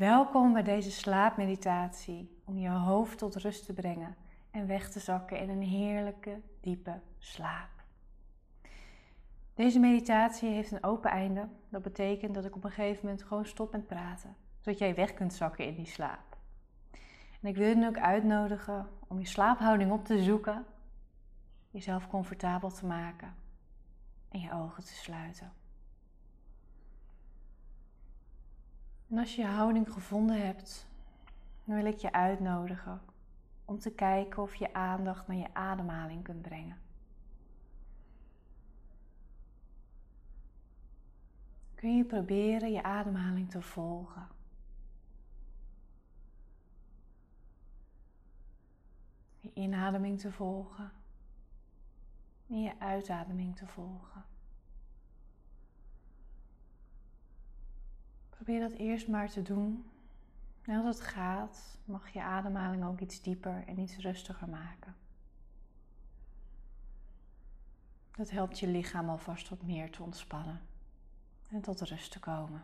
Welkom bij deze slaapmeditatie om je hoofd tot rust te brengen en weg te zakken in een heerlijke, diepe slaap. Deze meditatie heeft een open einde. Dat betekent dat ik op een gegeven moment gewoon stop met praten, zodat jij weg kunt zakken in die slaap. En ik wil je ook uitnodigen om je slaaphouding op te zoeken, jezelf comfortabel te maken en je ogen te sluiten. En als je je houding gevonden hebt, dan wil ik je uitnodigen om te kijken of je aandacht naar je ademhaling kunt brengen. Kun je proberen je ademhaling te volgen? Je inademing te volgen en je uitademing te volgen. Probeer dat eerst maar te doen. En als het gaat, mag je ademhaling ook iets dieper en iets rustiger maken. Dat helpt je lichaam alvast wat meer te ontspannen en tot rust te komen.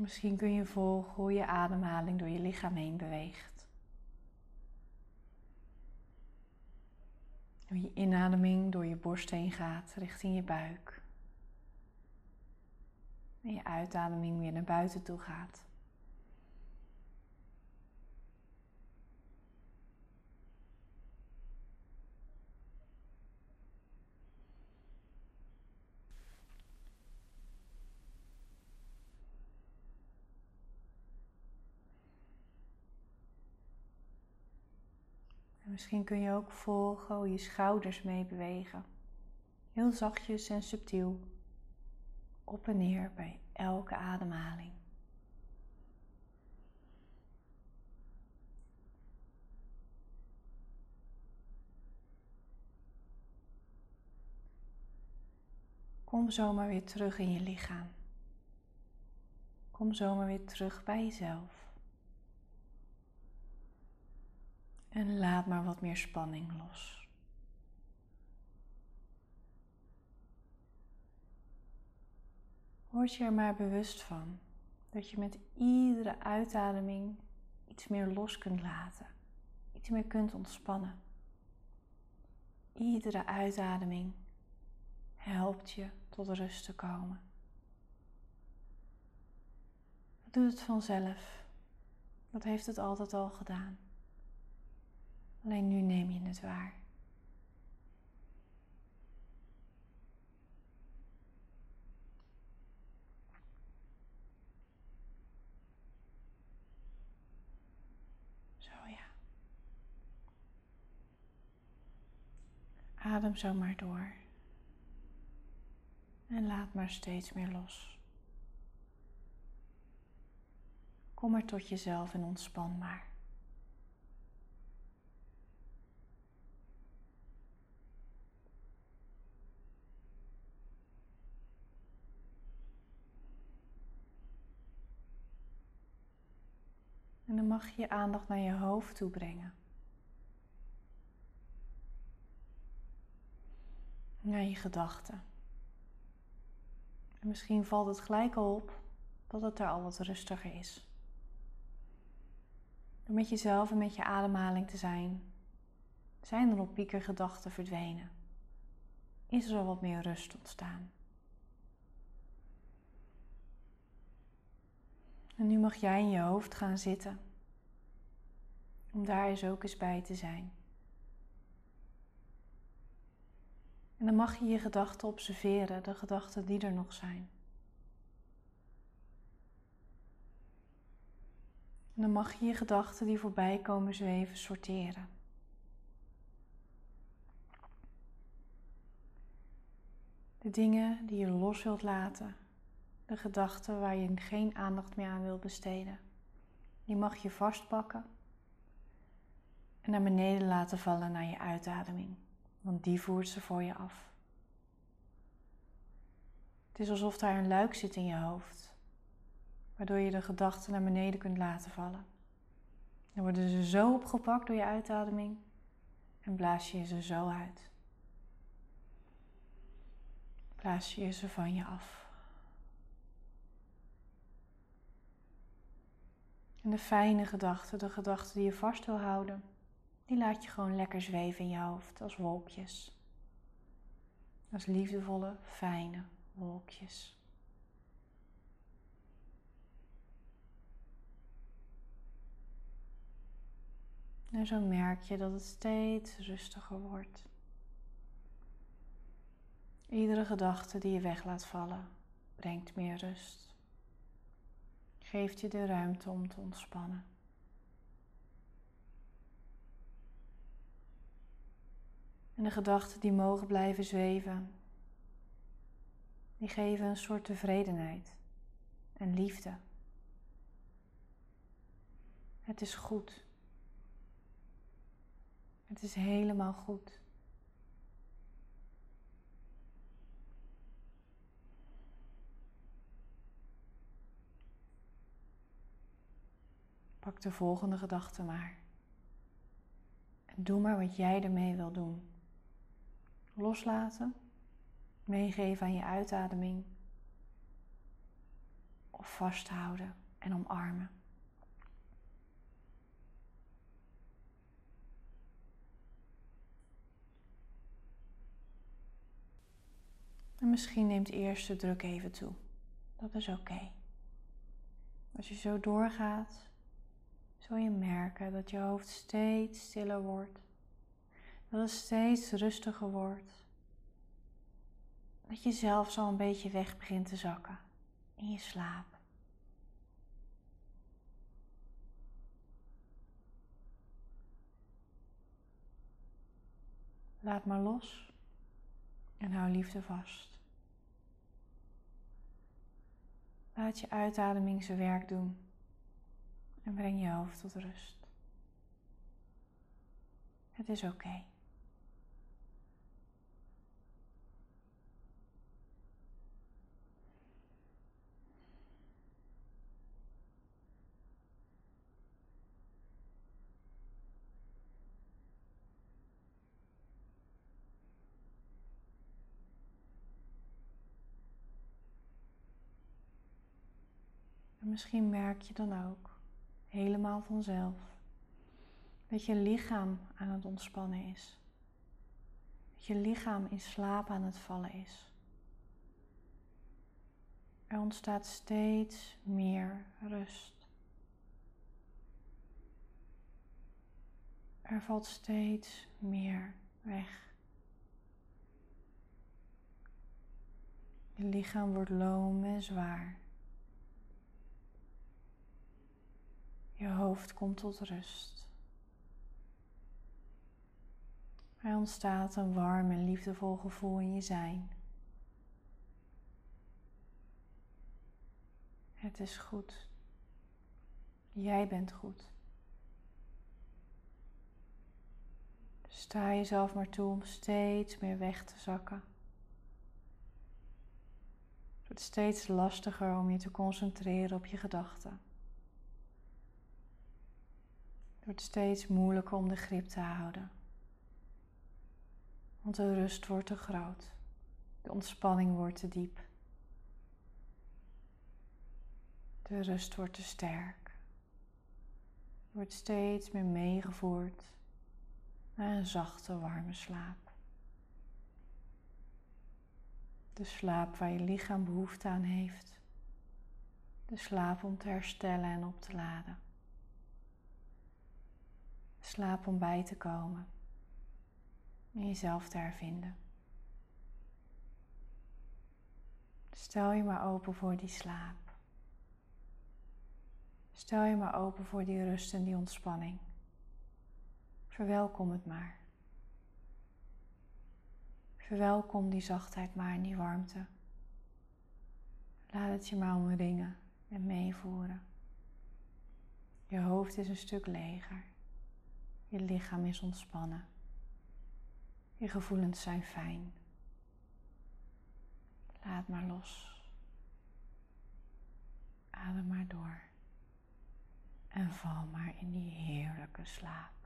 Misschien kun je volgen hoe je ademhaling door je lichaam heen beweegt. Hoe je inademing door je borst heen gaat richting je buik. En je uitademing weer naar buiten toe gaat. Misschien kun je ook volgen je schouders meebewegen. Heel zachtjes en subtiel. Op en neer bij elke ademhaling. Kom zomaar weer terug in je lichaam. Kom zomaar weer terug bij jezelf. En laat maar wat meer spanning los. Word je er maar bewust van dat je met iedere uitademing iets meer los kunt laten, iets meer kunt ontspannen. Iedere uitademing helpt je tot rust te komen. Dat doet het vanzelf. Dat heeft het altijd al gedaan. Alleen nu neem je het waar. Zo ja. Adem zo maar door. En laat maar steeds meer los. Kom maar tot jezelf en ontspan maar. En dan mag je je aandacht naar je hoofd toe brengen. Naar je gedachten. En misschien valt het gelijk al op dat het er al wat rustiger is. Door met jezelf en met je ademhaling te zijn, zijn er op pieker gedachten verdwenen. Is er al wat meer rust ontstaan. En nu mag jij in je hoofd gaan zitten. Om daar eens ook eens bij te zijn. En dan mag je je gedachten observeren, de gedachten die er nog zijn. En dan mag je je gedachten die voorbij komen zweven sorteren. De dingen die je los wilt laten, de gedachten waar je geen aandacht meer aan wilt besteden. Die mag je vastpakken en naar beneden laten vallen naar je uitademing. want die voert ze voor je af. Het is alsof daar een luik zit in je hoofd, waardoor je de gedachten naar beneden kunt laten vallen. Dan worden ze zo opgepakt door je uitademing en blaas je ze zo uit. Blaas je ze van je af. En de fijne gedachten, de gedachten die je vast wil houden, die laat je gewoon lekker zweven in je hoofd als wolkjes. Als liefdevolle, fijne wolkjes. En zo merk je dat het steeds rustiger wordt. Iedere gedachte die je weg laat vallen, brengt meer rust. Geeft je de ruimte om te ontspannen. En de gedachten die mogen blijven zweven, die geven een soort tevredenheid en liefde. Het is goed. Het is helemaal goed. Pak de volgende gedachte maar. En doe maar wat jij ermee wil doen. Loslaten, meegeven aan je uitademing of vasthouden en omarmen. En misschien neemt eerst de druk even toe. Dat is oké. Als je zo doorgaat, zul je merken dat je hoofd steeds stiller wordt. Dat het steeds rustiger wordt. Dat je zelf zo een beetje weg begint te zakken in je slaap. Laat maar los en hou liefde vast. Laat je uitademing zijn werk doen en breng je hoofd tot rust. Het is oké. Misschien merk je dan ook helemaal vanzelf dat je lichaam aan het ontspannen is. Dat je lichaam in slaap aan het vallen is. Er ontstaat steeds meer rust. Er valt steeds meer weg. Je lichaam wordt loom en zwaar. Je hoofd komt tot rust. Er ontstaat een warm en liefdevol gevoel in je zijn. Het is goed. Jij bent goed. sta jezelf maar toe om steeds meer weg te zakken. Het wordt steeds lastiger om je te concentreren op je gedachten. Het wordt steeds moeilijker om de grip te houden. Want de rust wordt te groot. De ontspanning wordt te diep. De rust wordt te sterk. Je wordt steeds meer meegevoerd naar een zachte, warme slaap. De slaap waar je lichaam behoefte aan heeft. De slaap om te herstellen en op te laden. Slaap om bij te komen en jezelf te hervinden. Stel je maar open voor die slaap. Stel je maar open voor die rust en die ontspanning. Verwelkom het maar. Verwelkom die zachtheid maar en die warmte. Laat het je maar omringen en meevoeren. Je hoofd is een stuk leger. Je lichaam is ontspannen. Je gevoelens zijn fijn. Laat maar los. Adem maar door. En val maar in die heerlijke slaap.